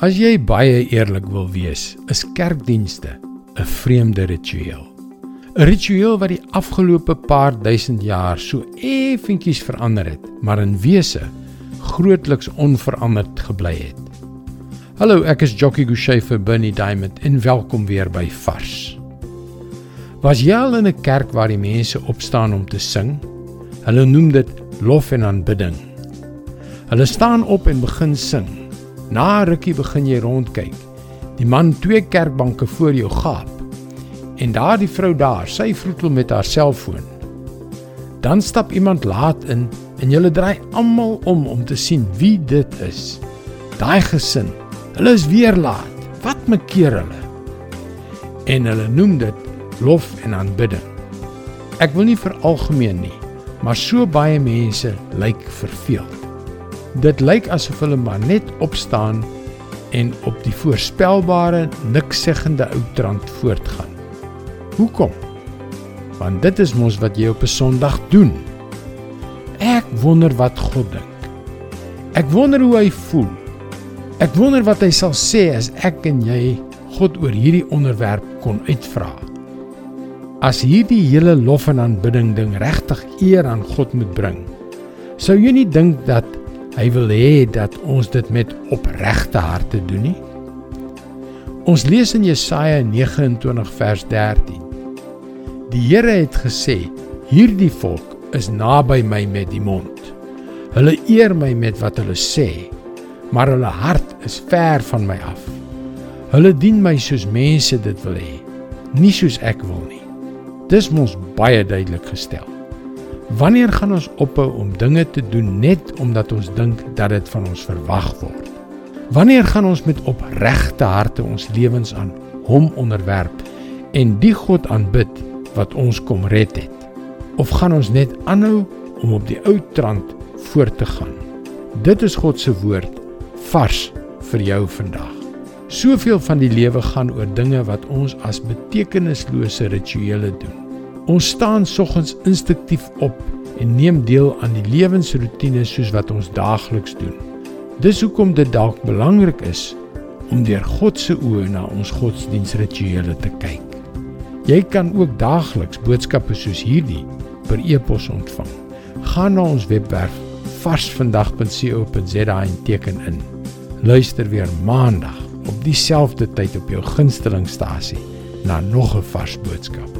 As jy baie eerlik wil wees, is kerkdienste 'n vreemde ritueel. 'n Ritueel wat die afgelope paar duisend jaar so effentjies verander het, maar in wese grootliks onveranderd gebly het. Hallo, ek is Jockey Gouchee vir Bernie Diamond en welkom weer by Vars. Was jy al in 'n kerk waar die mense opstaan om te sing? Hulle noem dit lof en aanbidding. Hulle staan op en begin sing. Na 'n rukkie begin jy rondkyk. Die man twee kerkbanke voor jou gaap. En daar die vrou daar, sy vroetel met haar selfoon. Dan stap iemand laat in en jy draai almal om om te sien wie dit is. Daai gesin. Hulle is weer laat. Wat maak keer hulle? En hulle noem dit lof en aanbidding. Ek wil nie vir algemeen nie, maar so baie mense lyk verveeld. Dit lyk asof hulle maar net opstaan en op die voorspelbare niksseggende ou trant voortgaan. Hoekom? Want dit is mos wat jy op 'n Sondag doen. Ek wonder wat God dink. Ek wonder hoe hy voel. Ek wonder wat hy sal sê as ek en jy God oor hierdie onderwerp kon uitvra. As hierdie hele lof en aanbidding ding regtig eer aan God moet bring, sou jy nie dink dat hy wil hê dat ons dit met opregte harte doen nie? Ons lees in Jesaja 29 vers 13. Die Here het gesê: "Hierdie volk is naby my met die mond. Hulle eer my met wat hulle sê, maar hulle hart is ver van my af. Hulle dien my soos mense dit wil hê, nie soos ek wil nie." Dis mos baie duidelik gestel. Wanneer gaan ons ophou om dinge te doen net omdat ons dink dat dit van ons verwag word? Wanneer gaan ons met opregte harte ons lewens aan Hom onderwerp en die God aanbid wat ons kom red het? Of gaan ons net aanhou om op die ou trant voort te gaan? Dit is God se woord vars vir jou vandag. Soveel van die lewe gaan oor dinge wat ons as betekenislose rituele doen. Ons staan soggens instinktief op en neem deel aan die lewensroetine soos wat ons daagliks doen. Dis hoekom dit dalk belangrik is om deur God se oë na ons godsdiensrituele te kyk. Jy kan ook daagliks boodskappe soos hierdie per e-pos ontvang. Gaan na ons webwerf varsvandag.co.za en teken in. Luister weer maandag op dieselfde tyd op jou gunstelingstasie na nog 'n vars boodskap.